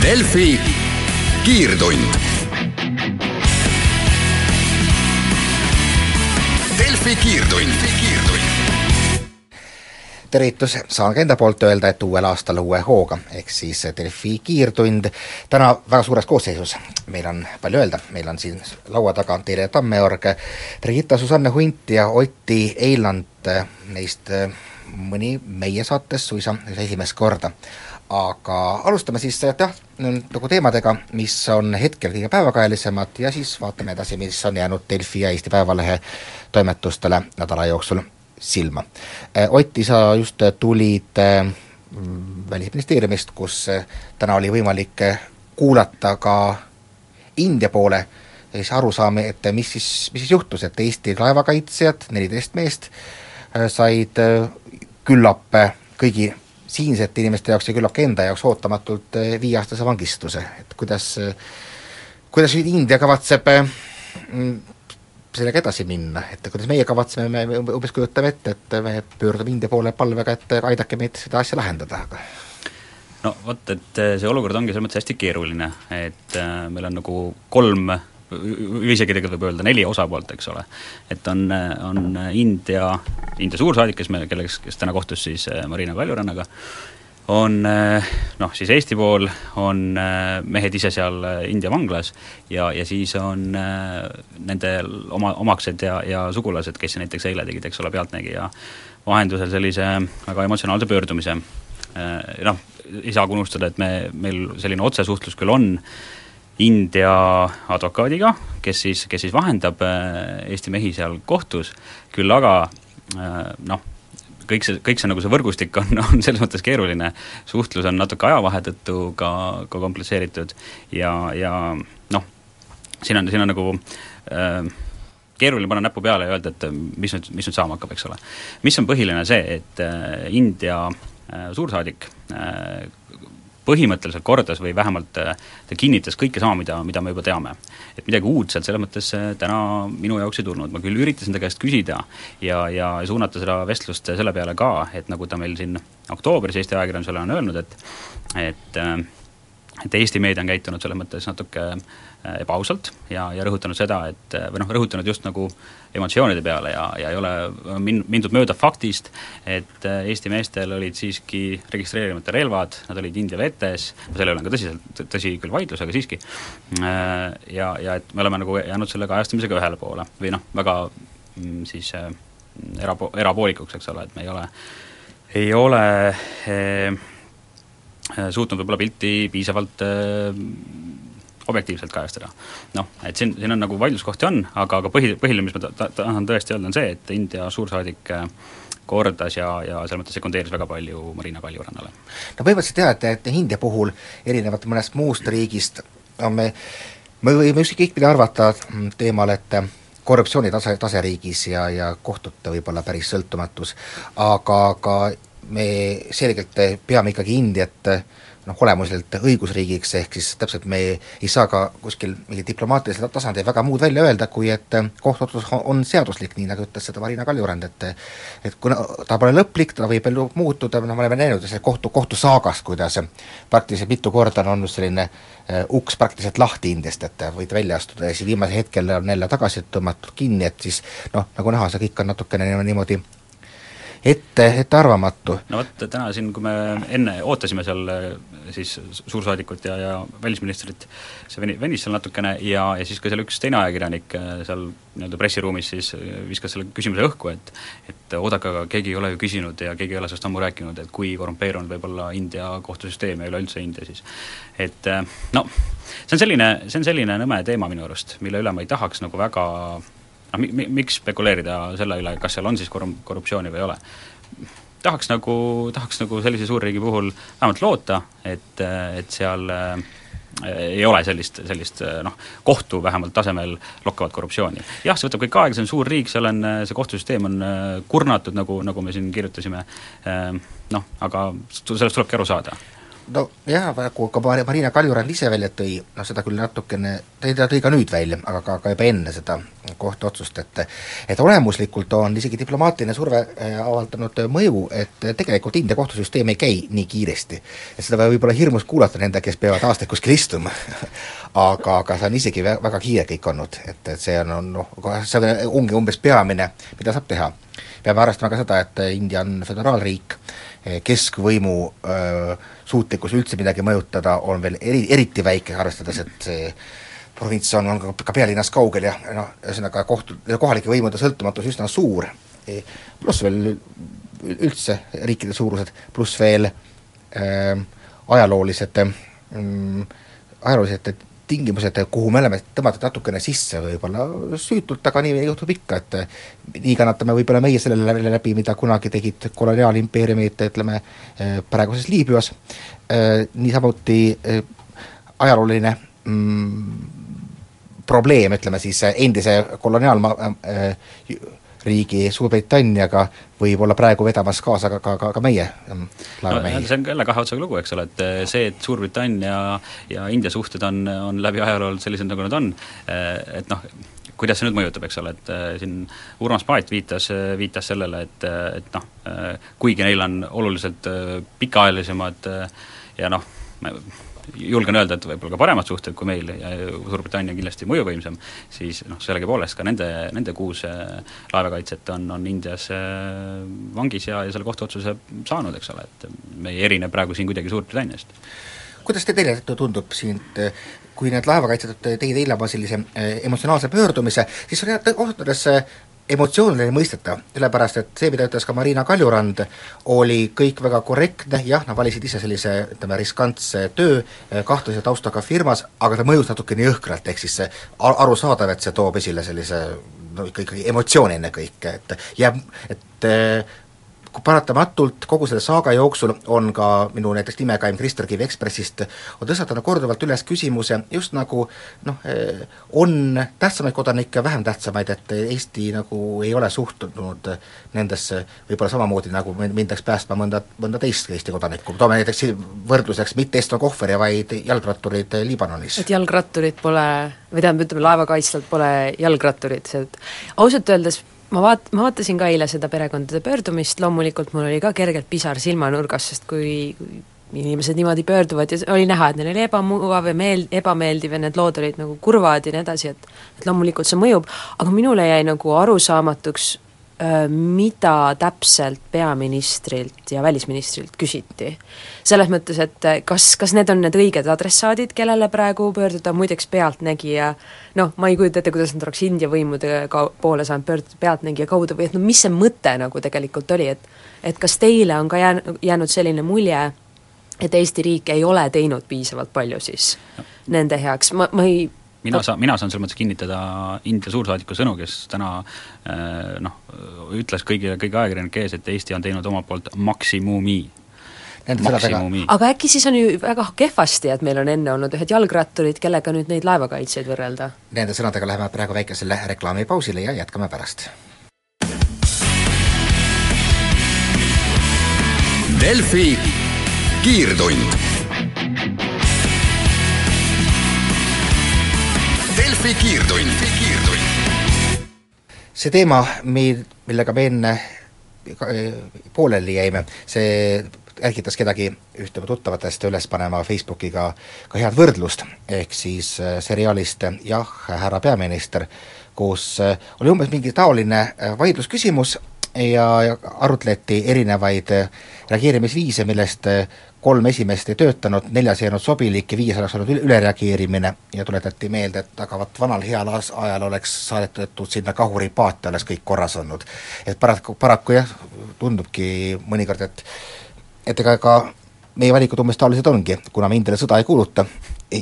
Delfi kiirtund. Delfi kiirtund, kiirtund tervitus, saan ka enda poolt öelda, et uuel aastal uue hooga, ehk siis Delfi kiirtund. Täna väga suures koosseisus. meil on palju öelda, meil on siin laua taga Teele Tammeorg, Brigitta Susanne Hunt ja Oti Eiland, neist mõni meie saates suisa esimest korda. Aga alustame siis jah, nagu teemadega, mis on hetkel kõige päevakajalisemad ja siis vaatame edasi, mis on jäänud Delfi ja Eesti Päevalehe toimetustele nädala jooksul silma. Otti, sa just tulid mm, Välisministeeriumist, kus täna oli võimalik kuulata ka India poole siis arusaami, et mis siis, mis siis juhtus, et Eesti laevakaitsjad, neliteist meest, said küllap kõigi siinsete inimeste jaoks ja küllap ka enda jaoks ootamatult eh, viieaastase vangistuse, et kuidas, kuidas nüüd India kavatseb sellega edasi minna, et kuidas meie kavatseme, me umbes kujutame ette, et me pöördume India poole palvega, et aidake meid seda asja lahendada, aga no vot, et see olukord ongi selles mõttes hästi keeruline, et äh, meil on nagu kolm isegi tegelikult võib öelda neli osapoolt, eks ole. et on, on India, India suursaadik, kes me, kelleks, kes täna kohtus siis äh, Marina Kaljurannaga, on äh, noh, siis Eesti pool, on äh, mehed ise seal India vanglas ja, ja siis on nende oma, omaksed ja, ja sugulased, kes näiteks eile tegid, eks ole, Pealtnägija vahendusel sellise väga emotsionaalse pöördumise. Noh, ei saa ka unustada, et me, meil selline otsesuhtlus küll on, India advokaadiga, kes siis, kes siis vahendab Eesti mehi seal kohtus, küll aga noh, kõik see, kõik see nagu see võrgustik on, on selles mõttes keeruline, suhtlus on natuke ajavahe tõttu ka, ka komplitseeritud ja, ja noh, siin on, siin on nagu äh, keeruline panna näppu peale ja öelda, et mis nüüd, mis nüüd saama hakkab, eks ole. mis on põhiline see, et äh, India äh, suursaadik äh, põhimõtteliselt kordas või vähemalt äh, ta kinnitas kõike sama, mida, mida me juba teame. et midagi uut sealt selles mõttes äh, täna minu jaoks ei tulnud, ma küll üritasin ta käest küsida ja, ja suunata seda vestlust selle peale ka, et nagu ta meil siin oktoobris Eesti ajakirjandusele on öelnud, et et äh, et Eesti meedia on käitunud selles mõttes natuke ebaausalt ja, ja rõhutanud seda, et või noh, rõhutanud just nagu äh, emotsioonide peale ja, ja ei ole min-, mindud mööda faktist, et äh, Eesti meestel olid siiski registreerimata relvad, nad olid India vetes, selle üle on ka tõsiselt, tõsi küll vaidlus, aga siiski, äh, ja, ja et me oleme nagu jäänud selle kajastamisega ühele poole või noh, väga mm, siis äh, erapo-, erapoolikuks, eks ole, et me ei ole, ei ole eh, suutnud võib-olla pilti piisavalt eh, objektiivselt kajastada. noh, et siin, siin on nagu vaidluskohti on, aga, aga põhi, põhiline, mis ma ta-, ta, tahan tõesti öelda, on see, et India suursaadik äh, kordas ja, ja selles mõttes sekundeeris väga palju Marina Kaljurannale. no põhimõtteliselt jah, et, et India puhul erinevalt mõnest muust riigist on me, me võime ükskõik mida arvata teemal, et korruptsiooni tase, tase riigis ja, ja kohtute võib-olla päris sõltumatus, aga, aga me selgelt peame ikkagi Indiat äh, noh, olemuselt õigusriigiks, ehk siis täpselt me ei, saa ka kuskil mingil diplomaatilisel tasandil väga muud välja öelda, kui et äh, kohtuotsus on seaduslik, nii nagu ütles seda Marina Kaljurand, et et kuna ta pole lõplik, ta võib veel muutuda, noh me oleme näinud see kohtu, kohtusaagast, kuidas praktiliselt mitu korda on olnud selline uh, uks praktiliselt lahti Indiast, et võid välja astuda ja siis viimasel hetkel on jälle tagasi tõmmatud kinni, et siis noh, nagu näha, see kõik on natukene niimoodi ette, ettearvamatu. no vot, täna siin, kui me enne ootasime seal siis suursaadikut ja, ja välisministrit, see veni-, venis seal natukene ja, ja siis ka seal üks teine ajakirjanik äh, seal nii-öelda pressiruumis siis äh, viskas selle küsimuse õhku, et et oodake, aga keegi ei ole ju küsinud ja keegi ei ole sellest ammu rääkinud, et kui korrumpeerunud võib olla India kohtusüsteem ja üleüldse India siis. et äh, no see on selline, see on selline nõme teema minu arust, mille üle ma ei tahaks nagu väga noh, mi-, mi-, miks spekuleerida selle üle, kas seal on siis korrum-, korruptsiooni või ei ole. tahaks nagu, tahaks nagu sellise suurriigi puhul vähemalt loota, et, et seal äh, ei ole sellist, sellist noh, kohtu vähemalt tasemel lokkavat korruptsiooni. jah, see võtab kõik aega, see on suur riik, seal on, see kohtusüsteem on kurnatud, nagu, nagu me siin kirjutasime, noh, aga sellest tulebki aru saada nojah, nagu ka Marina Kaljurand ise välja tõi, noh seda küll natukene, ta tõi ka nüüd välja, aga ka, ka juba enne seda kohtuotsust, et et olemuslikult on isegi diplomaatiline surve äh, avaldanud mõju, et tegelikult India kohtusüsteem ei käi nii kiiresti. et seda võib-olla hirmus kuulata nende, kes peavad aastaid kuskil istuma aga, aga see on isegi väga kiire kõik olnud, et, et see on noh, see ongi umbes peamine, mida saab teha. peame arvestama ka seda, et India on föderaalriik, keskvõimu öö, suutlikkus üldse midagi mõjutada on veel eri, eriti väike, arvestades, et see provints on, on ka, ka pealinnast kaugel ja noh, ühesõnaga kohtu, kohalike võimude sõltumatus üsna suur, e, pluss veel üldse riikide suurused, pluss veel äh, ajaloolised mm, ajaloolised tingimused, kuhu me oleme tõmmatud natukene sisse võib-olla. Süütult, aga nii juhtub ikka, et nii kannatame võib-olla meie sellele läbi, mida kunagi tegid koloniaalimpeeriumid, ütleme, praeguses Liibüas, niisamuti ajalooline mm, probleem, ütleme siis endise koloniaalma äh, riigi Suurbritanniaga võib olla praegu vedamas kaasa ka, ka, ka, ka meie ähm, laevamehi no,. see on jälle kahe otsaga lugu, eks ole, et äh, see, et Suurbritannia ja India suhted on, on läbi ajaloo olnud sellised, nagu nad on, äh, et noh, kuidas see nüüd mõjutab, eks ole, et äh, siin Urmas Paet viitas, viitas sellele, et, et noh, kuigi neil on oluliselt pikaajalisemad ja noh, julgen öelda, et võib-olla ka paremad suhted kui meil ja Suurbritannia kindlasti mõjuvõimsam, siis noh, sellegipoolest ka nende, nende kuus äh, laevakaitset on, on Indias äh, vangis ja, ja selle kohtuotsuse saanud, eks ole, et me ei erine praegu siin kuidagi Suurbritanniast. kuidas te teile tundub siin, kui need laevakaitsjad tegid eile oma sellise äh, emotsionaalse pöördumise, siis oli ausalt öeldes emotsiooniline mõistetav, sellepärast et see, mida ütles ka Marina Kaljurand, oli kõik väga korrektne, jah, nad valisid ise sellise ütleme, riskantse töö kahtlase taustaga firmas, aga ta mõjus natukene jõhkralt, ehk siis see arusaadav, et see toob esile sellise no ikka, ikkagi emotsiooni ennekõike, et jääb, et paratamatult kogu selle saaga jooksul on ka minu näiteks nimekaim Krister Kivi Ekspressist, on tõstatanud korduvalt üles küsimuse just nagu noh, eh, on tähtsamaid kodanikke, vähem tähtsamaid, et Eesti nagu ei ole suhtunud nendesse võib-olla samamoodi, nagu mindaks päästma mõnda, mõnda teist Eesti kodanikku, toome näiteks võrdluseks mitte Esto Kohveri, vaid jalgratturid Liibanonis. et jalgratturid pole, või tähendab, ütleme laevakaitsjad pole jalgratturid, see ausalt öeldes ma vaat-, ma vaatasin ka eile seda perekondade pöördumist, loomulikult mul oli ka kergelt pisar silmanurgas, sest kui, inimesed niimoodi pöörduvad ja oli näha, et neil oli ebamugav ja meel-, ebameeldiv ja need lood olid nagu kurvad ja nii edasi, et et loomulikult see mõjub, aga minule jäi nagu arusaamatuks mida täpselt peaministrilt ja välisministrilt küsiti. selles mõttes, et kas, kas need on need õiged adressaadid, kellele praegu pöörduda, muideks Pealtnägija noh, ma ei kujuta ette, kuidas nad oleks India võimude ka-, poole saanud pöörduda Pealtnägija kaudu või et no mis see mõte nagu tegelikult oli, et et kas teile on ka jään-, jäänud selline mulje, et Eesti riik ei ole teinud piisavalt palju siis nende heaks, ma, ma ei mina saan, mina saan selles mõttes kinnitada India suursaadiku sõnu, kes täna äh, noh, ütles kõigile, kõigi ajakirjanike ees, et Eesti on teinud omalt poolt maksimumi. aga äkki siis on ju väga kehvasti, et meil on enne olnud ühed jalgratturid, kellega nüüd neid laevakaitsjaid võrrelda? Nende sõnadega läheme praegu väikesele reklaamipausile ja jätkame pärast. Delfi kiirtund Delfi kiirtund, kiirtund. see teema, mi-, millega me enne pooleli jäime, see ärgitas kedagi ühte tuttavatest üles panema Facebookiga ka head võrdlust, ehk siis äh, seriaalist Jah, härra peaminister, kus äh, oli umbes mingi taoline vaidlusküsimus ja arutleti erinevaid reageerimisviise, millest kolm esimest ei töötanud, neljas ei olnud sobilik ja viies oleks olnud ülereageerimine ja tuletati meelde, et aga vot vanal heal ajal oleks saadetud sinna kahuripaate, oleks kõik korras olnud. et paraku, paraku jah, tundubki mõnikord, et et ega ka meie valikud umbes taolised ongi, kuna me Indiale sõda ei kuuluta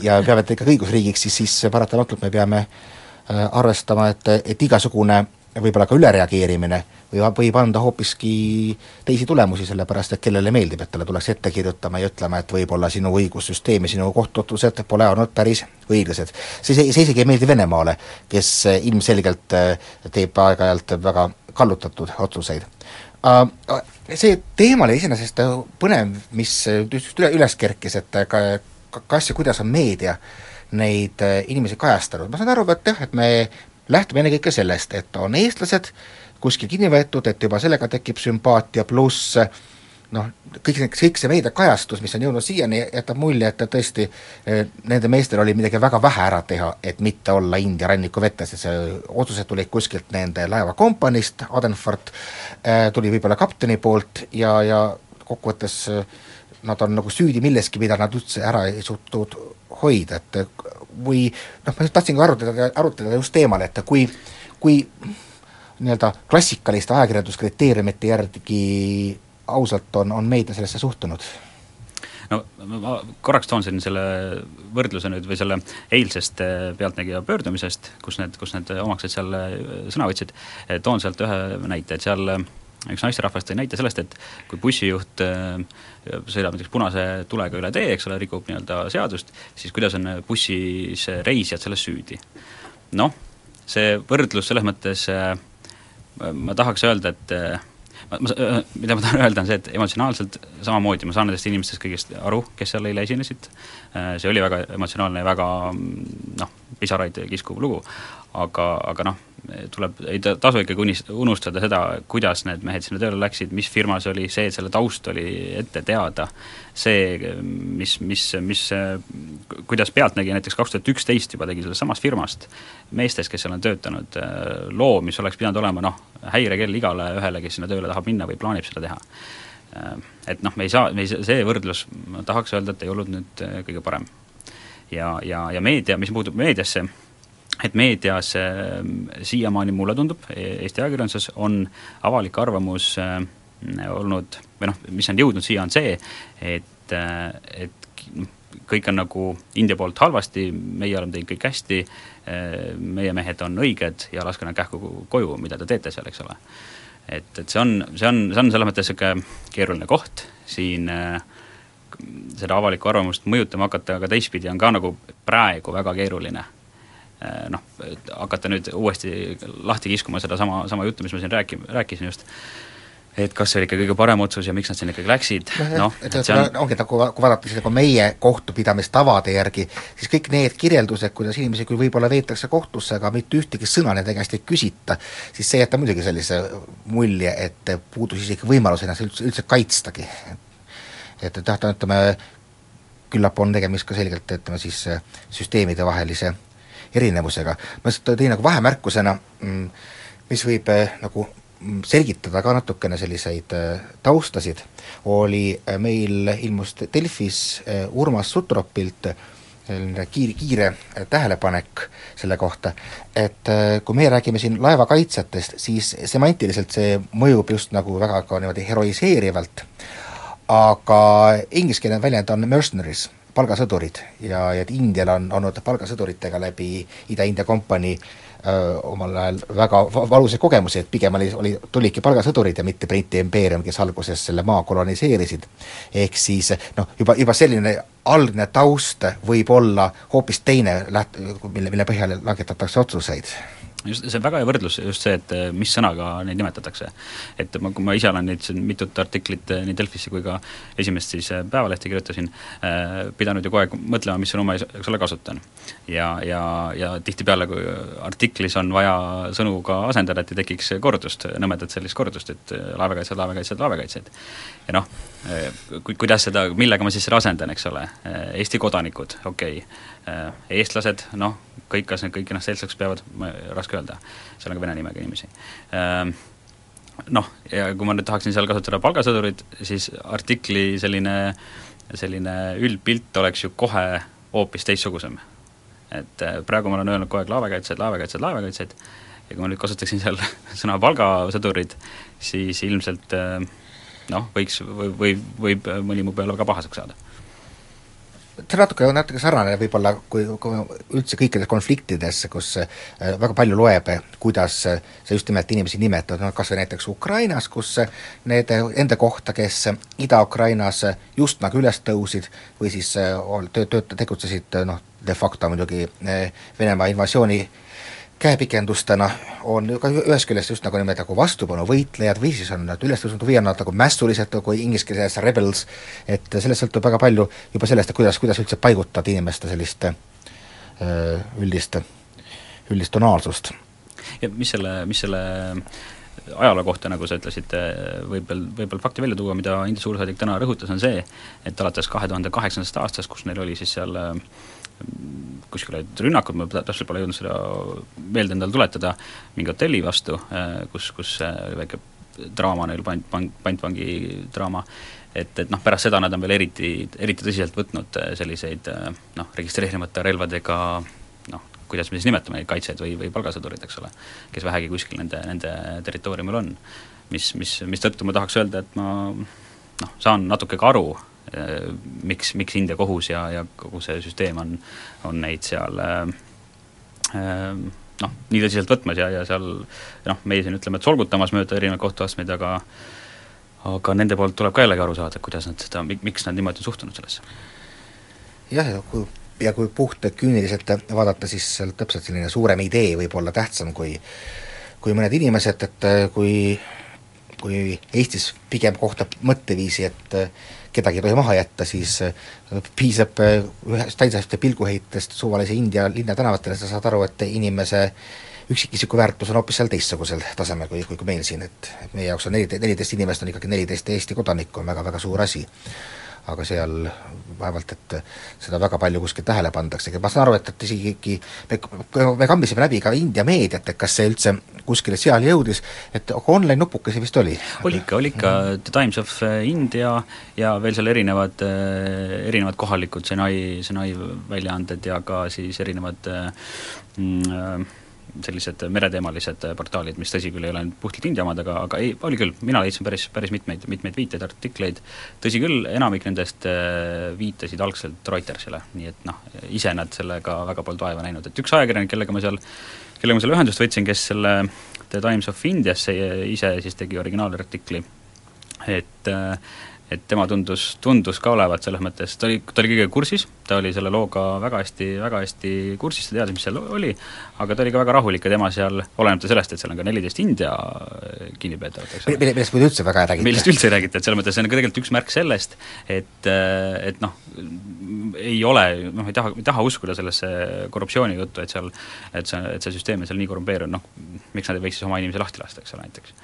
ja peame ikkagi õigusriigiks, siis, siis paratamatult me peame äh, arvestama, et, et igasugune võib-olla ka ülereageerimine või võib anda hoopiski teisi tulemusi, sellepärast et kellele meeldib, et talle tullakse ette kirjutama ja ütlema, et võib-olla sinu õigussüsteem ja sinu kohtuotsused pole olnud päris õiglased. see, see, isegi ei meeldi Venemaale, kes ilmselgelt eh, teeb aeg-ajalt väga kallutatud otsuseid. uh, see teema oli iseenesest põnev, mis just üle, üles kerkis, et ka, kas ja kuidas on meedia neid inimesi kajastanud, ma saan aru, et jah, et me lähtume ennekõike sellest, et on eestlased kuskil kinni võetud, et juba sellega tekib sümpaatia, pluss noh, kõik see, kõik see meediakajastus, mis on jõudnud siiani, jätab mulje, et tõesti eh, nende meestel oli midagi väga vähe ära teha, et mitte olla India ranniku vetes, et see otsused tulid kuskilt nende laevakompaniist, Adenfort, eh, tuli võib-olla kapteni poolt ja, ja kokkuvõttes eh, nad on nagu süüdi milleski, mida nad üldse ära ei suutnud hoida, et või noh, ma tahtsingi arutada, arutleda just teemal, et kui, kui nii-öelda klassikaliste ajakirjanduskriteeriumite järgi ausalt on, on meedia sellesse suhtunud? no ma korraks toon siin selle võrdluse nüüd või selle eilsest äh, Pealtnägija pöördumisest, kus need, kus need omaksed seal äh, sõna võtsid, toon sealt ühe näite, et seal äh, üks naisterahvas tõi näite sellest, et kui bussijuht sõidab näiteks punase tulega üle tee, eks ole, rikub nii-öelda seadust, siis kuidas on bussis reisijad selles süüdi. noh, see võrdlus selles mõttes, ma tahaks öelda, et ma, ma, äh, mida ma tahan öelda, on see, et emotsionaalselt samamoodi ma saan nendest inimestest kõigest aru, kes seal eile esinesid, äh, see oli väga emotsionaalne ja väga noh, pisaraid kiskuv lugu, aga, aga noh, tuleb, ei tasu ikkagi unist-, unustada seda, kuidas need mehed sinna tööle läksid, mis firma see oli, see, selle taust oli ette teada, see, mis, mis, mis, kuidas Pealtnägija näiteks kaks tuhat üksteist juba tegi sellest samast firmast, meestest, kes seal on töötanud, loo, mis oleks pidanud olema noh, häirekell igale ühele, kes sinna tööle tahab minna või plaanib seda teha. Et noh, me ei saa, me ei see võrdlus, ma tahaks öelda, et ei olnud nüüd kõige parem. Ja, ja, ja meedia, mis puutub meediasse, et meedias äh, siiamaani mulle tundub, e-, Eesti ajakirjanduses on avalik arvamus äh, olnud või noh, mis on jõudnud siia, on see, et, äh, et kõik on nagu India poolt halvasti, meie oleme teinud kõik hästi äh,, meie mehed on õiged ja laske nad kähku koju, mida te teete seal, eks ole. et, et see on, see on, see on selles mõttes niisugune keeruline koht siin äh, seda avalikku arvamust mõjutama hakata, aga teistpidi on ka nagu praegu väga keeruline Äh, noh, hakata nüüd uuesti lahti kiskuma sedasama, sama juttu, mis ma siin rääki-, rääkisin just, et kas see oli ikka kõige parem otsus ja miks nad sinna ikkagi läksid, noh, et, et see on ongi nagu, kui vaadata siis nagu meie kohtupidamistavade järgi, siis kõik need kirjeldused, kuidas inimesi küll võib-olla veetakse kohtusse, aga mitte ühtegi sõna nende käest ei küsita, siis see jätab muidugi sellise mulje, et puudus isegi võimalus ennast üldse, üldse kaitstagi. et, et jah, ütleme, küllap on tegemist ka selgelt, ütleme siis süsteemidevahelise erinevusega. ma lihtsalt tõin nagu vahemärkusena, mm, mis võib äh, nagu mm, selgitada ka natukene selliseid äh, taustasid, oli äh, meil, ilmus Delfis Urmas Sutropilt selline kiire, kiire tähelepanek selle kohta, et kui meie räägime siin laevakaitsjatest, siis semantiliselt see mõjub just nagu väga ka niimoodi heroiseerivalt, aga ingliskeelne väljend on mercenaries palgasõdurid ja, ja et Indial on olnud palgasõduritega läbi Ida-India kompanii omal ajal väga valusaid kogemusi, et pigem oli, oli, tulidki palgasõdurid ja mitte Briti impeerium, kes alguses selle maa koloniseerisid. ehk siis noh, juba, juba selline algne taust võib olla hoopis teine läht-, mille, mille põhjal langetatakse otsuseid just, see on väga hea võrdlus, just see, et eh, mis sõnaga neid nimetatakse. et ma, kui ma ise olen neid siin mitut artiklit eh, nii Delfisse kui ka esimest siis eh, Päevalehte kirjutasin pidanud ju kogu aeg mõtlema, mis sõnu ma, eks ole, kasutan. ja, ja, ja tihtipeale, kui artiklis on vaja sõnu ka asendada, et ei tekiks kordust, nõmedat sellist kordust, et laevakaitsjad, laevakaitsjad, laevakaitsjad. ja noh, ku-, kuidas seda, millega ma siis selle asendan, eks ole, Eesti kodanikud, okei okay., eestlased, noh, kõik, kas need kõik ennast eestlaseks peavad, raske öelda, seal on ka vene nimega inimesi. Ehm, noh, ja kui ma nüüd tahaksin seal kasutada palgasõdurit, siis artikli selline, selline üldpilt oleks ju kohe hoopis teistsugusem. et eh, praegu ma olen öelnud kogu aeg laevakaitsjad, laevakaitsjad, laevakaitsjad, ja kui ma nüüd kasutaksin seal sõna palgasõdurid, siis ilmselt eh, noh, võiks või, või võib mõni mu peale väga pahaseks saada see natuke, natuke sarnane võib-olla kui, kui üldse kõikides konfliktides, kus äh, väga palju loeb, kuidas sa just nimelt inimesi nimetad, noh kas või näiteks Ukrainas, kus need enda kohta, kes Ida-Ukrainas just nagu üles tõusid või siis töö, tööd, tegutsesid noh, de facto muidugi äh, Venemaa invasiooni käepikendustena, on ka ühest küljest just nagu nimed nagu vastupanuvõitlejad või siis on nad üles tõusnud või on nad nagu mässulised, nagu inglise keeles rebels, et sellest sõltub väga palju juba sellest, et kuidas, kuidas üldse paigutada inimeste sellist äh, üldist, üldist tonaalsust. ja mis selle, mis selle ajaloo kohta, nagu sa ütlesid, võib veel, võib veel fakti välja tuua, mida India suursaadik täna rõhutas, on see, et alates kahe tuhande kaheksandast aastast, kus neil oli siis seal kuskil olid rünnakud, ma täpselt pole jõudnud seda meelde endale tuletada, mingi hotelli vastu, kus, kus oli väike draama neil, pant, pant, pantvangi draama, et, et noh, pärast seda nad on veel eriti, eriti tõsiselt võtnud selliseid noh, registreerimata relvadega kuidas me siis nimetame neid kaitsjaid või, või palgasõdurid, eks ole, kes vähegi kuskil nende, nende territooriumil on. mis, mis, mistõttu ma tahaks öelda, et ma noh, saan natuke ka aru, miks, miks India kohus ja, ja kogu see süsteem on, on neid seal äh, noh, nii tõsiselt võtmas ja, ja seal noh, meie siin ütleme, et solgutamas mööda erinevaid kohtuastmeid, aga aga nende poolt tuleb ka jällegi aru saada, kuidas nad seda, miks nad niimoodi on suhtunud sellesse. jah, ja kui ja kui puht küüniliselt vaadata, siis seal täpselt selline suurem idee võib olla tähtsam kui kui mõned inimesed, et kui kui Eestis pigem kohtab mõtteviisi, et kedagi ei tohi maha jätta, siis piisab ühest ainsast pilguheitest suvalise India linna tänavatele, sa saad aru, et inimese üksikisiku väärtus on hoopis seal teistsugusel tasemel kui, kui, kui meil siin, et meie jaoks on neli, neliteist inimest on ikkagi neliteist Eesti kodanikku, on väga-väga suur asi aga seal vaevalt, et seda väga palju kuskil tähele pandaksegi, ma saan aru, et, et isegi me, me kambisime läbi ka India meediat, et kas see üldse kuskile seal jõudis, et online nupukesi vist oli? oli ikka, oli ikka. The Times of India ja veel seal erinevad, erinevad kohalikud Senai, Senai väljaanded ja ka siis erinevad mm, sellised mereteemalised portaalid, mis tõsi küll ei ole ainult puhtalt India omad, aga, aga ei, oli küll, mina leidsin päris, päris mitmeid, mitmeid viiteid, artikleid, tõsi küll, enamik nendest äh, viitasid algselt Reutersile, nii et noh, ise nad sellega väga polnud vaeva näinud, et üks ajakirjanik, kellega ma seal, kellega ma seal ühendust võtsin, kes selle The Times of Indiasse ise siis tegi originaalartikli, et äh, et tema tundus, tundus ka olevat selles mõttes, ta oli, ta oli kõigega kursis, ta oli selle looga väga hästi, väga hästi kursis, ta teadis, mis seal oli, aga ta oli ka väga rahulik ja tema seal, olenemata sellest, et seal on ka neliteist India kinnipeetavat, eks ole. millest muidu üldse väga ei räägita. millest üldse ei räägita, et selles mõttes see on ka tegelikult üks märk sellest, et, et noh, ei ole, noh, ei taha, ei taha uskuda sellesse korruptsiooni juttu, et seal, et see, et see süsteem on seal nii korrumpeerunud, noh, miks nad ei võiks siis oma inimesi lahti lasta, eks ole, näiteks.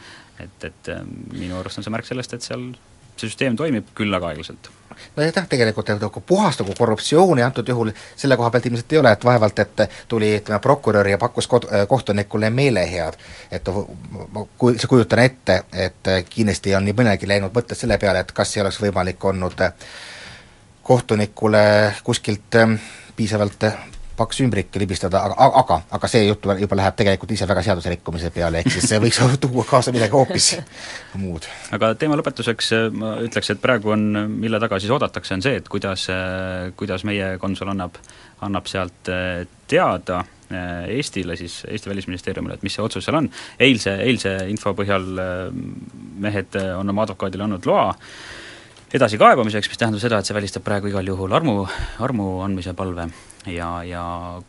et, et minu arust on see märk sellest, et seal see süsteem toimib, küll aga aeglaselt. nojah, tegelikult nagu puhast nagu korruptsiooni antud juhul selle koha pealt ilmselt ei ole, et vaevalt, et tuli ütleme, prokurör ja pakkus kod-, kohtunikule meelehead. et ma ku-, kujutan ette, et kindlasti on nii mõnegi läinud mõtted selle peale, et kas ei oleks võimalik olnud kohtunikule kuskilt piisavalt paks ümbrik libistada, aga, aga, aga see jutt juba läheb tegelikult ise väga seaduserikkumise peale, ehk siis see võiks tuua kaasa midagi hoopis muud. aga teema lõpetuseks ma ütleks, et praegu on, mille taga siis oodatakse, on see, et kuidas, kuidas meie konsul annab, annab sealt teada Eestile siis, Eesti Välisministeeriumile, et mis see otsus seal on, eilse, eilse info põhjal mehed on oma advokaadile andnud loa edasikaebamiseks, mis tähendab seda, et see välistab praegu igal juhul armu, armu andmise palve ja, ja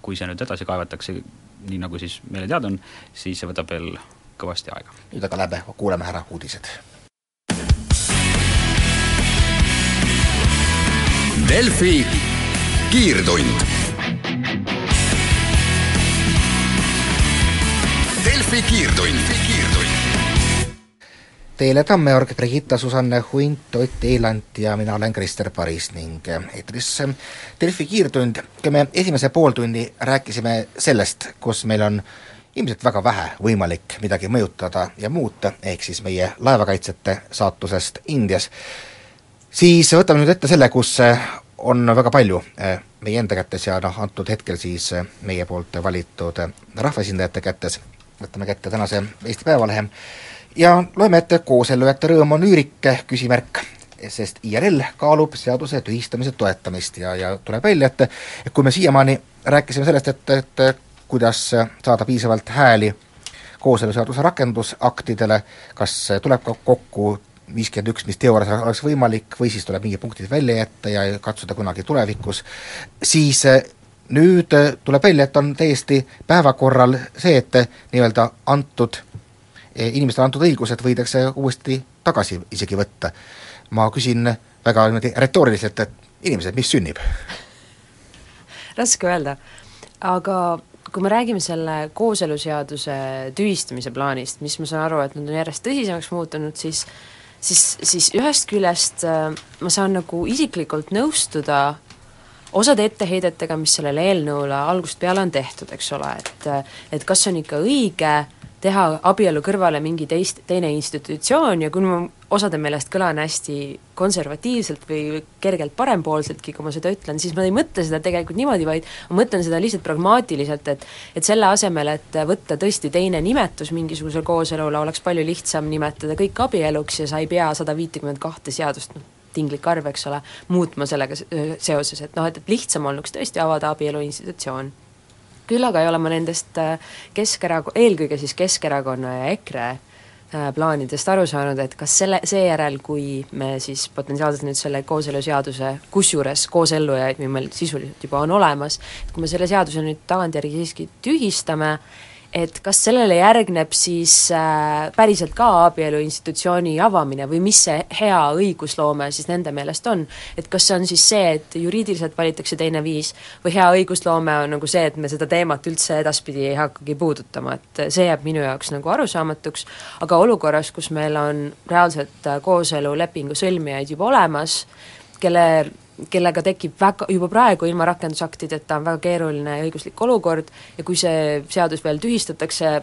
kui see nüüd edasi kaevatakse, nii nagu siis meile teada on, siis see võtab veel kõvasti aega. nüüd aga lähme kuulame ära uudised. Delfi kiirtund. Delfi kiirtund, kiirtund Teele Tammeorg, Brigitta, Susanne Hunt, Ott Eilant ja mina olen Krister Paris ning eetris Delfi kiirtund. kui me esimese pooltunni rääkisime sellest, kus meil on ilmselt väga vähe võimalik midagi mõjutada ja muuta, ehk siis meie laevakaitsjate saatusest Indias, siis võtame nüüd ette selle, kus on väga palju eh, meie enda kätes ja noh, antud hetkel siis eh, meie poolt valitud rahvaesindajate kätes, võtame kätte tänase Eesti Päevalehe ja loeme ette, kooselujate rõõm on üürike, küsimärk, sest IRL kaalub seaduse tühistamise toetamist ja, ja tuleb välja, et et kui me siiamaani rääkisime sellest, et, et kuidas saada piisavalt hääli kooseluseaduse rakendusaktidele, kas tuleb ka kokku viiskümmend üks, mis teoorias oleks võimalik, või siis tuleb mingid punktid välja jätta ja katsuda kunagi tulevikus, siis nüüd tuleb välja, et on täiesti päevakorral see, et nii-öelda antud, inimestele antud õigused võidakse uuesti tagasi isegi võtta. ma küsin väga niimoodi retooriliselt, et inimesed, mis sünnib? raske öelda, aga kui me räägime selle kooseluseaduse tühistamise plaanist, mis ma saan aru, et nüüd on järjest tõsisemaks muutunud, siis siis, siis ühest küljest äh, ma saan nagu isiklikult nõustuda osade etteheidetega, mis sellele eelnõule algusest peale on tehtud, eks ole, et et kas on ikka õige teha abielu kõrvale mingi teist, teine institutsioon ja kui ma osade meelest kõlan hästi konservatiivselt või kergelt parempoolseltki, kui ma seda ütlen, siis ma ei mõtle seda tegelikult niimoodi, vaid ma mõtlen seda lihtsalt pragmaatiliselt, et et selle asemel, et võtta tõesti teine nimetus mingisugusele kooselule, oleks palju lihtsam nimetada kõik abieluks ja sa ei pea sada viitekümmet kahte seadust, noh, tinglik arv, eks ole, muutma sellega seoses, et noh, et, et lihtsam olnuks tõesti avada abielu institutsioon küll aga ei ole ma nendest äh, Keskerak-, eelkõige siis Keskerakonna ja EKRE äh, plaanidest aru saanud, et kas selle, seejärel, kui me siis potentsiaalselt nüüd selle kooseluseaduse, kusjuures koosellujaid meil sisuliselt juba on olemas, et kui me selle seaduse nüüd tagantjärgi siiski tühistame, et kas sellele järgneb siis äh, päriselt ka abielu institutsiooni avamine või mis see hea õigusloome siis nende meelest on? et kas see on siis see, et juriidiliselt valitakse teine viis või hea õigusloome on nagu see, et me seda teemat üldse edaspidi ei hakkagi puudutama, et see jääb minu jaoks nagu arusaamatuks, aga olukorras, kus meil on reaalselt äh, kooselulepingu sõlmijaid juba olemas, kelle kellega tekib väga, juba praegu ilma rakendusaktideta on väga keeruline õiguslik olukord ja kui see seadus veel tühistatakse,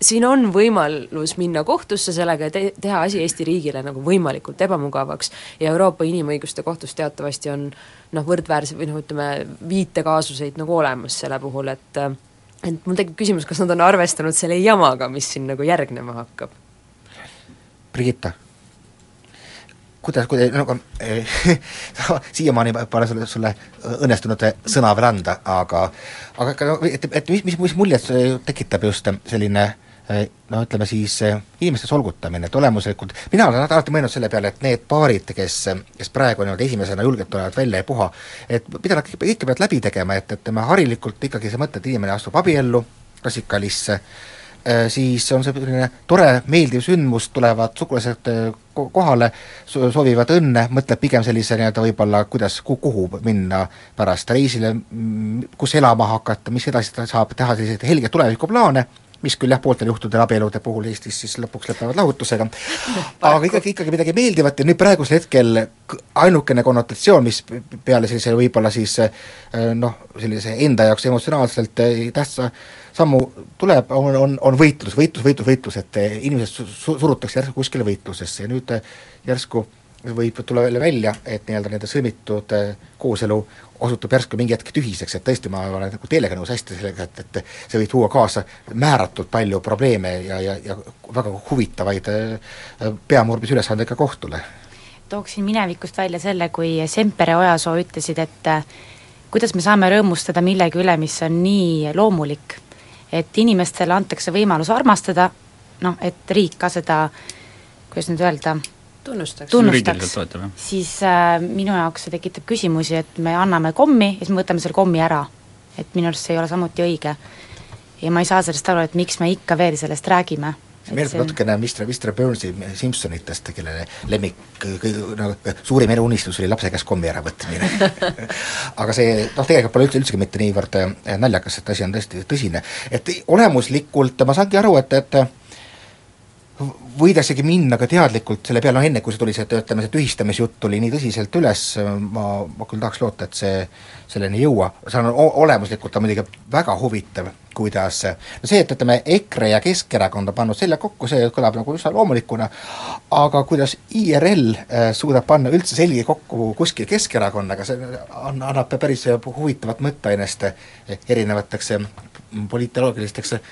siin on võimalus minna kohtusse sellega ja te-, teha asi Eesti riigile nagu võimalikult ebamugavaks ja Euroopa Inimõiguste Kohtus teatavasti on noh, võrdväärse või noh, ütleme, viitekaasuseid nagu olemas selle puhul, et et mul tekib küsimus, kas nad on arvestanud selle jamaga, mis siin nagu järgnema hakkab? Brigitta kuidas, kuidas, nagu eh, siiamaani pole sulle, sulle õnnestunud sõna veel anda, aga aga ka et, et mis, mis, mis muljet tekitab just selline eh, no ütleme siis eh, inimeste solgutamine, et olemuslikult mina olen alati mõelnud selle peale, et need paarid, kes, kes praegu niimoodi esimesena julgelt tulevad välja ja puha, et mida nad ikka peavad läbi tegema, et, et me harilikult ikkagi see mõte, et inimene astub abiellu, klassikalisse, siis on see selline tore, meeldiv sündmus, tulevad sugulased kohale, soovivad õnne, mõtleb pigem sellise nii-öelda võib-olla, kuidas, kuhu minna pärast reisile, kus elama hakata, mis edasi saab teha, selliseid helgeid tulevikuplaane, mis küll jah, pooltel juhtudel abielude puhul Eestis siis lõpuks lõpevad lahutusega, aga ikkagi, ikkagi midagi meeldivat ja nüüd praegusel hetkel ainukene konnotatsioon, mis peale sellise võib-olla siis noh, sellise enda jaoks emotsionaalselt tähtsa sammu tuleb, on, on, on võitlus, võitlus, võitlus, võitlus, et inimesed su-, surutakse järsku kuskile võitlusesse ja nüüd järsku võib tulla jälle välja, et nii-öelda nende sõlmitud kooselu osutub järsku mingi hetk tühiseks, et tõesti, ma olen nagu teelega nõus hästi sellega, et, et see võib tuua kaasa määratult palju probleeme ja, ja, ja väga huvitavaid peamurdmisülesandeid ka kohtule. tooksin minevikust välja selle, kui Sempere Ojasoo ütlesid, et kuidas me saame rõõmustada millegi üle, mis on nii loomulik et inimestele antakse võimalus armastada, noh, et riik ka seda, kuidas nüüd öelda, tunnustaks, tunnustaks, siis äh, minu jaoks see tekitab küsimusi, et me anname kommi ja siis me võtame selle kommi ära. et minu arust see ei ole samuti õige. ja ma ei saa sellest aru, et miks me ikka veel sellest räägime meenutab natukene Mr, Mr Burnsi Simsonitest, kellele lemmik, kõige nagu suurim eluunistus oli lapse käest kommi äravõtmine aga see noh, tegelikult pole üldse, üldsegi mitte niivõrd äh, naljakas, et asi on tõesti tõsine. et olemuslikult ma saangi aru, et, et võidaksegi minna ka teadlikult selle peale, noh enne kui see tuli see, ütleme, see tühistamisjutt tuli nii tõsiselt üles, ma, ma küll tahaks loota, et see selleni ei jõua, see on olemuslikult on muidugi väga huvitav, kuidas no see, et ütleme, EKRE ja Keskerakond on pannud selja kokku, see kõlab nagu üsna loomulikuna, aga kuidas IRL äh, suudab panna üldse selgi kokku kuskil Keskerakonnaga, see on, annab päris huvitavat mõtteainest erinevateks poliitoloogilisteks Ehm,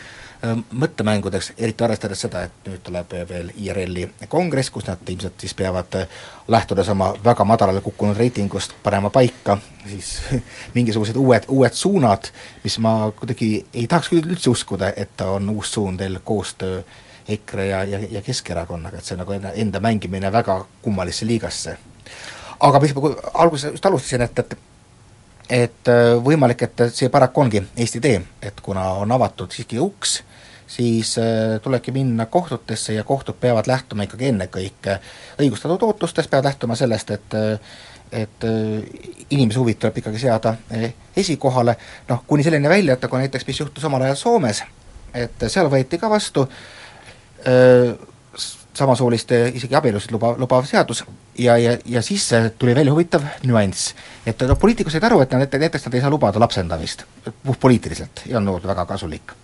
mõttemängudeks, eriti arvestades seda, et nüüd tuleb veel IRL-i kongress, kus nad ilmselt siis peavad eh, lähtudes oma väga madalale kukkunud reitingust panema paika siis mingisugused uued, uued suunad, mis ma kuidagi ei tahaks küll üldse uskuda, et on uus suund veel koostöö EKRE ja, ja, ja Keskerakonnaga, et see on nagu enda, enda mängimine väga kummalisse liigasse. aga mis ma alguses just alustasin, et, et et võimalik, et see paraku ongi Eesti tee, et kuna on avatud siiski uks, siis tulebki minna kohtutesse ja kohtud peavad lähtuma ikkagi ennekõike õigustatud ootustest, peavad lähtuma sellest, et et inimese huvid tuleb ikkagi seada esikohale, noh, kuni selleni välja, et nagu näiteks mis juhtus omal ajal Soomes, et seal võeti ka vastu öö, samasooliste isegi abielusid luba, lubav seadus ja, ja, ja siis tuli välja huvitav nüanss. et no poliitikud said aru, et näiteks nad ei saa lubada lapsendamist, puhtpoliitiliselt, ei olnud väga kasulik.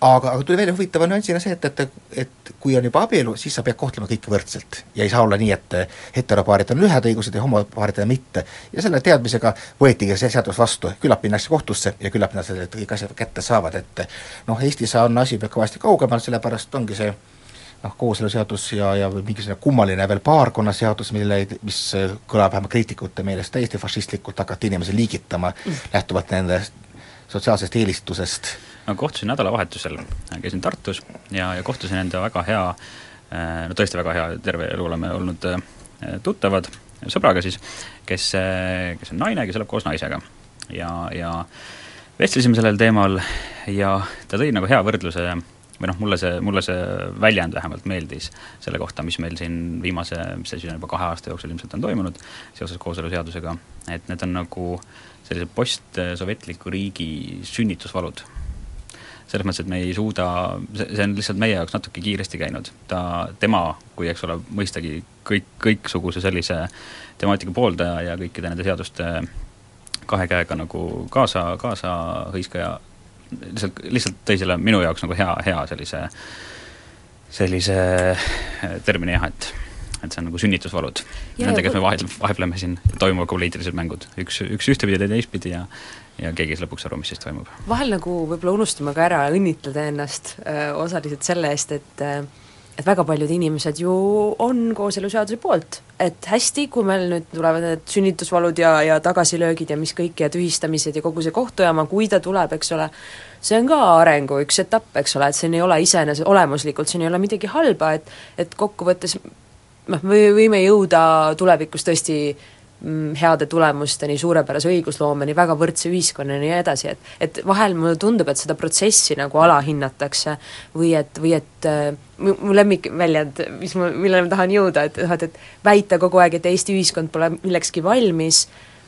Aga, aga tuli välja huvitava nüansina see, et, et, et kui on juba abielu, siis sa pead kohtlema kõiki võrdselt. ja ei saa olla nii, et heteropaaridel on ühed õigused ja homopaaridel mitte. ja selle teadmisega võetigi see seadus vastu, küllap minnakse kohtusse ja küllap nad selle kõik asjad kätte saavad, et noh, Eestis on asi kõvasti kaugemal, sellepärast ongi see noh, kooseluseadus ja, ja mingisugune kummaline veel paarkonnaseadus, mille, mis kõlab vähemalt kriitikute meelest täiesti fašistlikult, hakati inimesi liigitama mm. lähtuvalt nende sotsiaalsest eelistusest. no kohtusin nädalavahetusel, käisin Tartus ja, ja kohtusin enda väga hea, no tõesti väga hea, terve elu oleme olnud äh, tuttavad, sõbraga siis, kes, kes on naine, kes elab koos naisega. ja, ja vestlesime sellel teemal ja ta tõi nagu hea võrdluse või noh, mulle see, mulle see väljend vähemalt meeldis selle kohta, mis meil siin viimase, mis see siis on juba kahe aasta jooksul ilmselt on toimunud seoses kooseluseadusega, et need on nagu sellise postsovjetliku riigi sünnitusvalud. selles mõttes, et me ei suuda, see on lihtsalt meie jaoks natuke kiiresti käinud, ta, tema kui eks ole, mõistagi kõik, kõiksuguse sellise temaatika pooldaja ja kõikide nende seaduste kahe käega nagu kaasa, kaasa hõiskaja lihtsalt, lihtsalt tõi selle minu jaoks nagu hea, hea sellise, sellise termini jah, et et see on nagu sünnitusvalud. Nendega me vahel, vahepleme siin, toimuvad ka poliitilised mängud, üks, üks ühtepidi ja teistpidi ja ja keegi ei saa lõpuks aru, mis siis toimub. vahel nagu võib-olla unustame ka ära õnnitleda ennast öö, osaliselt selle eest, et öö, et väga paljud inimesed ju on kooseluseaduse poolt, et hästi, kui meil nüüd tulevad need sünnitusvalud ja, ja tagasilöögid ja mis kõik ja tühistamised ja kogu see kohtujaama, kui ta tuleb, eks ole, see on ka arengu üks etapp, eks ole, et siin ei ole iseenesest olemuslikult, siin ei ole midagi halba, et et kokkuvõttes noh, me võime jõuda tulevikus tõesti Mm, heade tulemusteni, suurepärase õigusloomeni, väga võrdse ühiskonnani ja nii edasi, et et vahel mulle tundub, et seda protsessi nagu alahinnatakse või et, või et äh, mu lemmikväljend, mis ma, millele ma tahan jõuda, et noh, et, et väita kogu aeg, et Eesti ühiskond pole millekski valmis,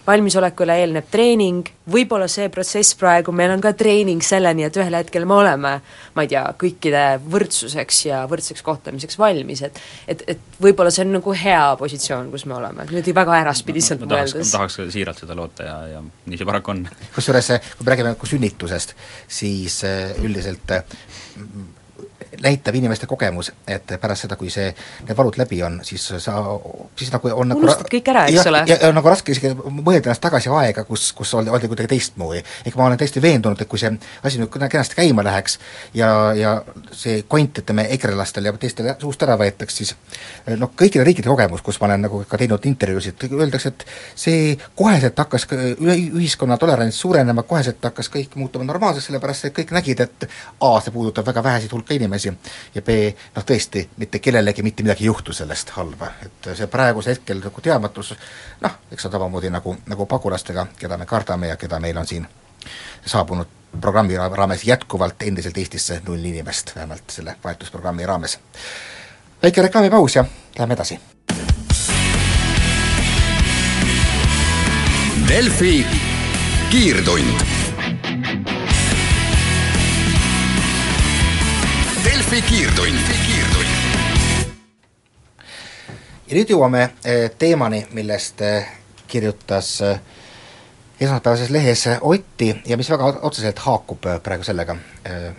valmisolekule eelneb treening, võib-olla see protsess praegu, meil on ka treening selleni, et ühel hetkel me oleme, ma ei tea, kõikide võrdsuseks ja võrdseks kohtlemiseks valmis, et et, et võib-olla see on nagu hea positsioon, kus me oleme, niimoodi väga äraspidiselt ma, ma mõeldes. ma tahaks siiralt seda loota ja, ja nii see paraku on. kusjuures, kui me räägime nagu sünnitusest, siis äh, üldiselt äh, näitab inimeste kogemus, et pärast seda, kui see, need valud läbi on, siis sa, siis nagu on nagu unustad kõik ära, eks ole. ja, ja nagu raske isegi mõelda ennast tagasi aega, kus, kus oldi, oldi kuidagi teistmoodi. ehk ma olen täiesti veendunud, et kui see asi nüüd kenasti käima läheks ja, ja see kont, ütleme, ekrelastel ja teistel suust ära võetaks, siis noh, kõikide riikide kogemus, kus ma olen nagu ka teinud intervjuusid, öeldakse, et see koheselt hakkas üle ühiskonna tolerants suurenema, koheselt hakkas kõik muutuma normaalseks, sellepärast et kõik nägid, et A, see puudutab väga väheseid hulka inimesi, inimesi ja B, noh tõesti, mitte kellelegi mitte midagi ei juhtu sellest halba, et see praegusel hetkel nagu teadmatus noh, eks on samamoodi nagu, nagu pagulastega, keda me kardame ja keda meil on siin saabunud programmi raames jätkuvalt endiselt Eestisse null inimest, vähemalt selle vahetusprogrammi raames. väike reklaamipaus ja läheme edasi. Delfi kiirtund Delfi kiirtund. ja nüüd jõuame eh, teemani, millest eh, kirjutas eh, esmaspäevases lehes Otti ja mis väga otseselt haakub praegu sellega,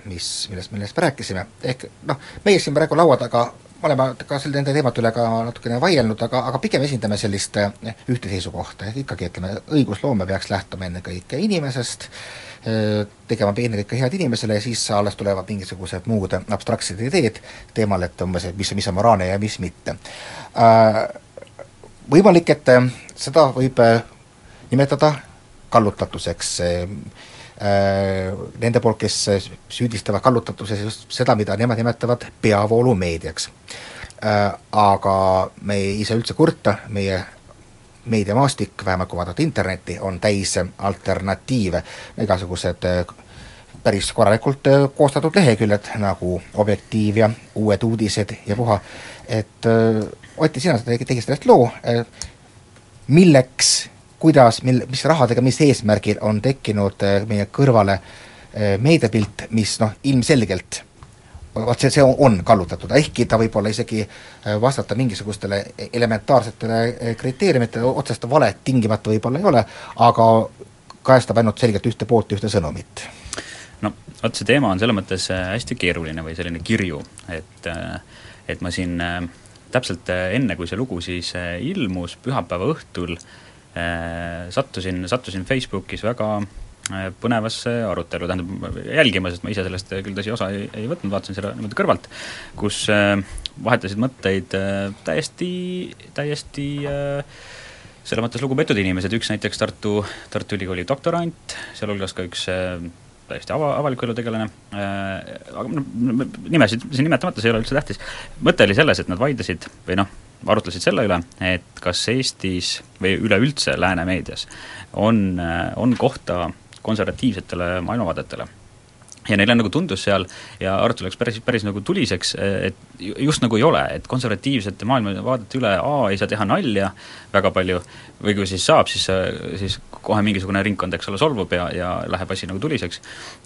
mis, millest, millest me rääkisime, ehk noh, meie siin praegu laua taga oleme ka selle, nende teemade üle ka natukene vaielnud, aga, aga pigem esindame sellist ühte seisukohta, et ikkagi ütleme, õigusloome peaks lähtuma ennekõike inimesest, tegema ennekõike head inimesele ja siis alles tulevad mingisugused muud abstraktsed ideed teemal, et umbes, et mis, mis on moraalne ja mis mitte. Võimalik, et seda võib nimetada kallutatuseks nende poolt, kes süüdistavad kallutatuses just seda, mida nemad nimetavad peavoolumeediaks. Aga me ei saa üldse kurta, meie meediamaastik, vähemalt kui vaadata internetti, on täis alternatiive, igasugused päris korralikult koostatud leheküljed, nagu Objektiiv ja Uued Uudised ja puha, et Oti, sina tegid sellest loo, milleks, kuidas, mil, mis rahadega, mis eesmärgil on tekkinud meie kõrvale meediapilt, mis noh, ilmselgelt vot see, see on kallutatud, ehkki ta võib olla isegi vastata mingisugustele elementaarsetele kriteeriumitele, otsest valet tingimata võib-olla ei ole, aga kajastab ainult selgelt ühte poolt, ühte sõnumit. no vot, see teema on selles mõttes hästi keeruline või selline kirju, et et ma siin täpselt enne, kui see lugu siis ilmus, pühapäeva õhtul sattusin, sattusin Facebookis väga Äh, põnevasse arutelu, tähendab jälgima, sest ma ise sellest küll tõsi osa ei, ei võtnud, vaatasin seda niimoodi kõrvalt, kus äh, vahetasid mõtteid äh, täiesti, täiesti äh, selles mõttes lugupeetud inimesed, üks näiteks Tartu, Tartu Ülikooli doktorant, sealhulgas ka üks äh, täiesti ava, avaliku elu tegelane äh,, aga noh, nimesid siin nimetamata, see ei ole üldse tähtis, mõte oli selles, et nad vaidlesid või noh, arutlesid selle üle, et kas Eestis või üleüldse lääne meedias on, on kohta konservatiivsetele maailmavaadetele ja neile nagu tundus seal ja arutelu läks päris, päris nagu tuliseks, et just nagu ei ole, et konservatiivsete maailmavaadete üle A ei saa teha nalja väga palju või kui siis saab, siis, siis kohe mingisugune ringkond, eks ole, solvub ja, ja läheb asi nagu tuliseks.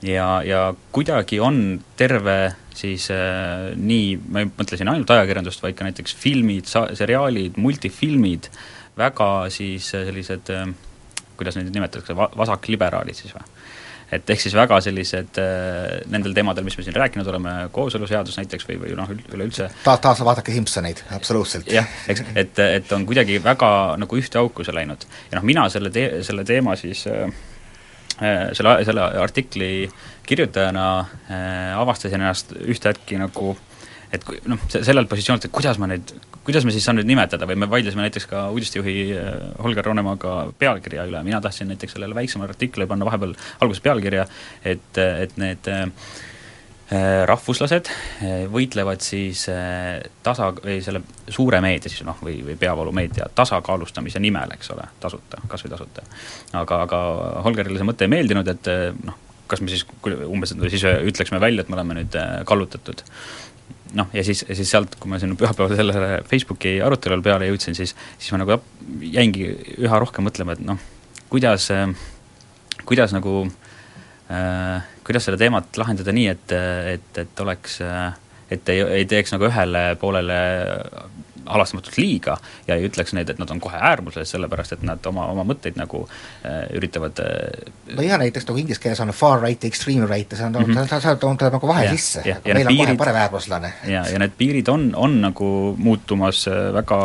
ja, ja kuidagi on terve siis äh, nii, ma ei mõtle siin ainult ajakirjandust, vaid ka näiteks filmid, sa-, seriaalid, multifilmid, väga siis sellised äh, kuidas neid nimetatakse, va-, vasakliberaalid siis või? Et ehk siis väga sellised äh, nendel teemadel, mis me siin rääkinud oleme, kooseluseadus näiteks või, või noh, üleüldse ta-, taas vaadake Simsoneid, absoluutselt. jah, eks, et, et on kuidagi väga nagu ühte auku see läinud. ja noh, mina selle tee-, selle teema siis äh, äh selle, selle artikli kirjutajana äh, avastasin ennast ühtäkki nagu et noh, sellelt positsioonilt, et kuidas ma neid kuidas me siis saan nüüd nimetada või me vaidlesime näiteks ka uudistejuhi äh, Holger Roonemaaga pealkirja üle, mina tahtsin näiteks sellele väiksemale artiklile panna vahepeal alguses pealkirja, et, et need äh, rahvuslased äh, võitlevad siis tasa, või selle suure meedia siis noh, või, või peavoolumeedia tasakaalustamise nimel, eks ole, tasuta, kas või tasuta. aga, aga Holgerile see mõte ei meeldinud, et noh, kas me siis umbes, siis ütleksime välja, et me oleme nüüd kallutatud noh, ja siis, siis sealt, kui ma sinna pühapäeval sellele Facebooki arutelule peale jõudsin, siis, siis ma nagu jäingi üha rohkem mõtlema, et noh, kuidas, kuidas nagu äh, kuidas seda teemat lahendada nii, et, et, et oleks, et ei, ei teeks nagu ühele poolele halastamatult liiga ja ei ütleks neid, et nad on kohe äärmuses, sellepärast et nad oma, oma mõtteid nagu äh, üritavad äh, no jaa, näiteks nagu inglise keeles on far right ja extreme right ja see on mm, -hmm. ta, ta tuleb nagu vahe ja, sisse, meil on piirid, kohe paremäärmuslane. ja, ja need piirid on, on nagu muutumas äh, väga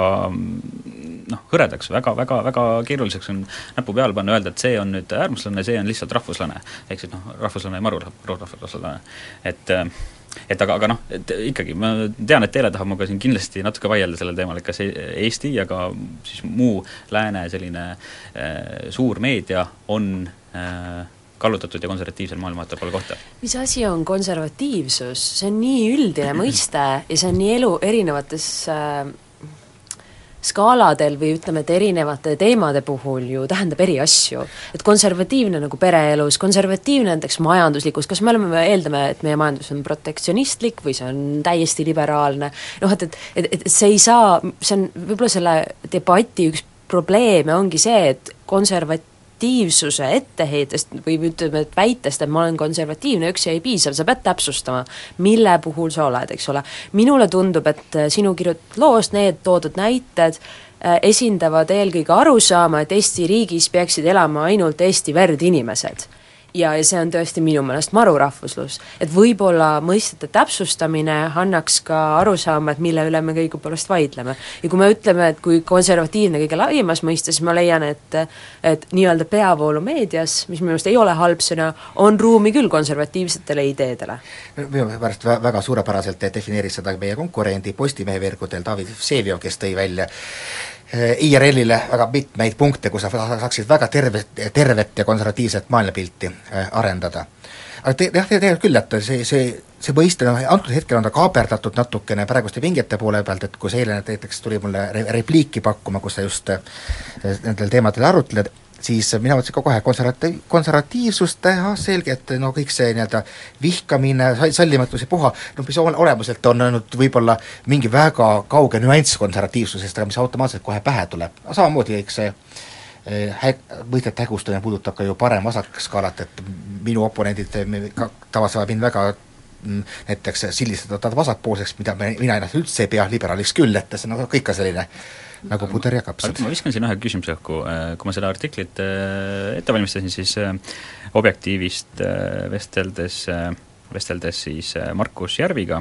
noh, hõredaks, väga, väga, väga keeruliseks on näpu peale panna, öelda, et see on nüüd äärmuslane, see on lihtsalt rahvuslane. ehk siis noh, rahvuslane ja maru rahvuslane, et äh, et aga, aga noh, et ikkagi ma tean, et Teele tahab minuga siin kindlasti natuke vaielda sellel teemal, et kas e-, Eesti ja ka siis muu lääne selline äh, suur meedia on äh, kallutatud ja konservatiivsel maailmavaatel pole kohta. mis asi on konservatiivsus, see on nii üldine mõiste ja see on nii elu erinevates äh, skaaladel või ütleme, et erinevate teemade puhul ju tähendab eri asju. et konservatiivne nagu pereelus, konservatiivne näiteks majanduslikus, kas me oleme, me eeldame, et meie majandus on protektsionistlik või see on täiesti liberaalne, noh et, et, et, et see ei saa, see on võib-olla selle debati üks probleeme ongi see, et konservat-, konservatiivsuse etteheitest või ütleme, et väitest, et ma olen konservatiivne, üksi ei piisa, sa pead täpsustama, mille puhul sa oled, eks ole. minule tundub, et äh, sinu kirjutatud loost need toodud näited äh, esindavad eelkõige arusaama, et Eesti riigis peaksid elama ainult Eesti verd inimesed ja, ja see on tõesti minu meelest marurahvuslus. et võib-olla mõistete täpsustamine annaks ka arusaama, et mille üle me õigupoolest vaidleme. ja kui me ütleme, et kui konservatiivne kõige laiemas mõistes, ma leian, et et nii-öelda peavoolumeedias, mis minu meelest ei ole halb sõna, on ruumi küll konservatiivsetele ideedele. minu pärast väga suurepäraselt defineeris seda meie konkurendi Postimehe veergudel David Vseviov, kes tõi välja IRL-ile väga mitmeid punkte, kus sa saaksid väga terve, tervet ja konservatiivset maailmapilti eh, arendada. aga te, jah, tegelikult küll, et see, see, see mõiste, noh, antud hetkel on ta kaaperdatud natukene praeguste pingete poole pealt, et kui sa eile näiteks tuli mulle re-, repliiki pakkuma, kus sa just eh, nendel teemadel arutled, siis mina mõtlesin ka kohe konservati-, konservatiivsust, ah selge, et no kõik see nii-öelda vihkamine, sallimatus ja puha, no mis olemuselt on ainult võib-olla mingi väga kauge nüanss konservatiivsusest, aga mis automaatselt kohe pähe tuleb, samamoodi eks see Eh, hä-, mõistete hägustamine puudutab ka ju parem-vasak skaalat, et minu oponendid ka tavaliselt mind väga mm, näiteks sildistada vasakpoolseks, mida me, mina ennast üldse ei pea liberaaliks küll, et see on nagu ikka selline nagu puder ja kapsad. ma viskan siin ühe küsimuse õhku, eh, kui ma seda artiklit eh, ette valmistasin, siis Objektiivist vesteldes, vesteldes siis Markus Järviga,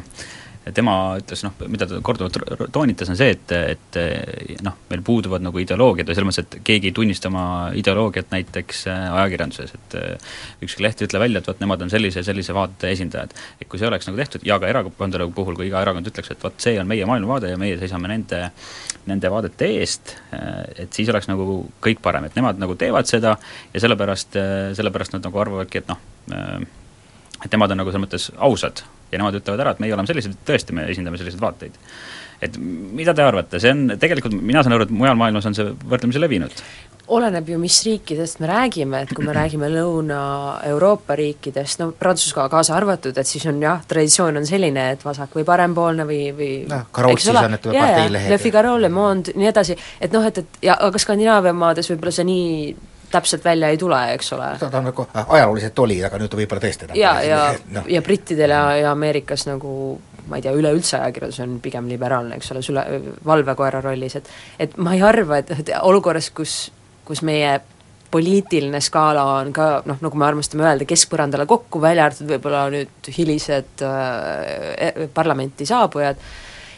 tema ütles noh, mida ta korduvalt toonitas, on see, et, et noh, meil puuduvad nagu ideoloogiad või selles mõttes, et keegi ei tunnista oma ideoloogiat näiteks äh, ajakirjanduses, et äh, ükski leht ei ütle välja, et vot nemad on sellise ja sellise vaate esindajad. et kui see oleks nagu tehtud ja ka erakondade puhul, kui iga erakond ütleks, et vot see on meie maailmavaade ja meie seisame nende, nende vaadete eest, et siis oleks nagu kõik parem, et nemad nagu teevad seda ja sellepärast, sellepärast nad nagu arvavadki, et noh, et nemad on nagu selles mõttes ausad ja nemad ütlevad ära, et meie oleme sellised, tõesti, me esindame selliseid vaateid. et mida te arvate, see on tegelikult, mina saan aru, et mujal maailmas on see võrdlemisi levinud? oleneb ju, mis riikidest me räägime, et kui me räägime Lõuna-Euroopa riikidest, no Prantsusmaa kaasa arvatud, et siis on jah, traditsioon on selline, et vasak- või parempoolne või, või noh, ka Rootsis on need parteilehed. Le Figaro, Le Monde, nii edasi, et noh, et, et ja aga Skandinaavia maades võib-olla see nii täpselt välja ei tule, eks ole. ta, ta nagu ajalooliselt oli, aga nüüd ta võib-olla tõesti ja, ja no., ja brittidel ja, ja Ameerikas nagu ma ei tea, üleüldse ajakirjandus on pigem liberaalne, eks ole, süle, valvekoera rollis, et et ma ei arva, et, et olukorras, kus, kus meie poliitiline skaala on ka noh, nagu me armastame öelda, keskpõrandale kokku, välja arvatud võib-olla nüüd hilised äh, parlamenti saabujad,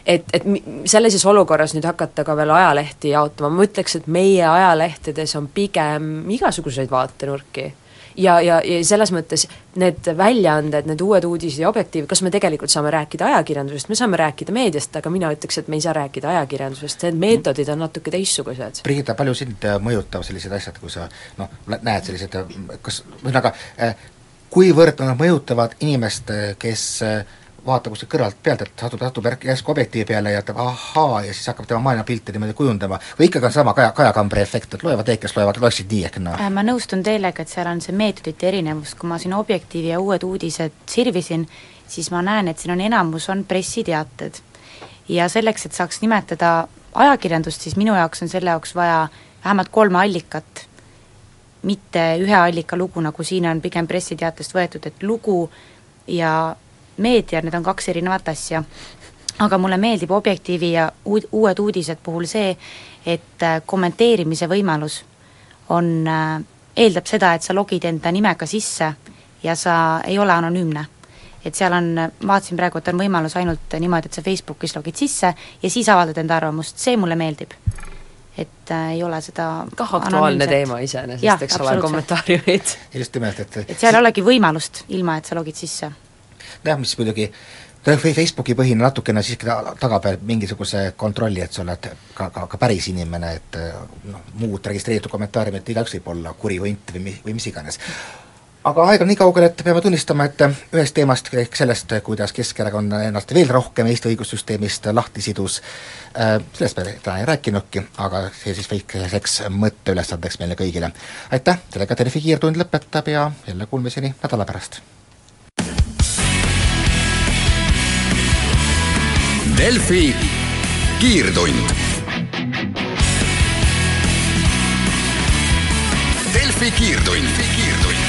et, et sellises olukorras nüüd hakata ka veel ajalehti jaotama, ma ütleks, et meie ajalehtedes on pigem igasuguseid vaatenurki. Ja, ja, ja selles mõttes need väljaanded, need uued uudised ja Objektiiv, kas me tegelikult saame rääkida ajakirjandusest, me saame rääkida meediast, aga mina ütleks, et me ei saa rääkida ajakirjandusest, need meetodid on natuke teistsugused. Brigitta, palju sind äh, mõjutab sellised asjad, kui sa noh, näed sellised, kas, ühesõnaga, äh, kuivõrd nad mõjutavad inimest, kes äh, vaatab kuskilt kõrvalt pealt, et satub, satub järsku objektiivi peale ja ütleb ahaa, ja siis hakkab tema maailmapilti niimoodi kujundama, või ikkagi on sama Kaja, Kaja Kambri efekt, et loevad need, kes loevad, loeksid nii ehk naa no.? Äh, ma nõustun teelega, et seal on see meetodite erinevus, kui ma siin Objektiivi ja Uued Uudised sirvisin, siis ma näen, et siin on enamus, on pressiteated. ja selleks, et saaks nimetada ajakirjandust, siis minu jaoks on selle jaoks vaja vähemalt kolme allikat, mitte ühe allika lugu, nagu siin on pigem pressiteatest võetud, et lugu ja meedia, need on kaks erinevat asja. aga mulle meeldib Objektiivi ja uud, Uued Uudised puhul see, et äh, kommenteerimise võimalus on, äh, eeldab seda, et sa logid enda nimega sisse ja sa ei ole anonüümne et seal on, vaatasin praegu, et on võimalus ainult niimoodi, et sa Facebookis logid sisse ja siis avaldad enda arvamust, see mulle meeldib. et äh, ei ole seda kah aktuaalne teema iseenesest, eks ole, kommentaariumid. just nimelt, et et seal ei olegi võimalust, ilma et sa logid sisse jah, mis muidugi Facebooki põhine natukene siiski ta-, tagab mingisuguse kontrolli, et sa oled ka, ka, ka päris inimene, et noh, muud registreeritud kommentaariumit igaüks võib olla kuri hunt või mi-, või mis iganes. aga aeg on nii kaugel, et peame tunnistama, et ühest teemast ehk sellest, kuidas Keskerakond ennast veel rohkem Eesti õigussüsteemist lahti sidus, sellest me täna ei rääkinudki, aga see siis väikeseks mõtteülesandeks meile kõigile. aitäh, sellega Delfi kiirtund lõpetab ja jälle kuulmiseni nädala pärast Delfi kiirtund. Delfi kiirtund, kiirtund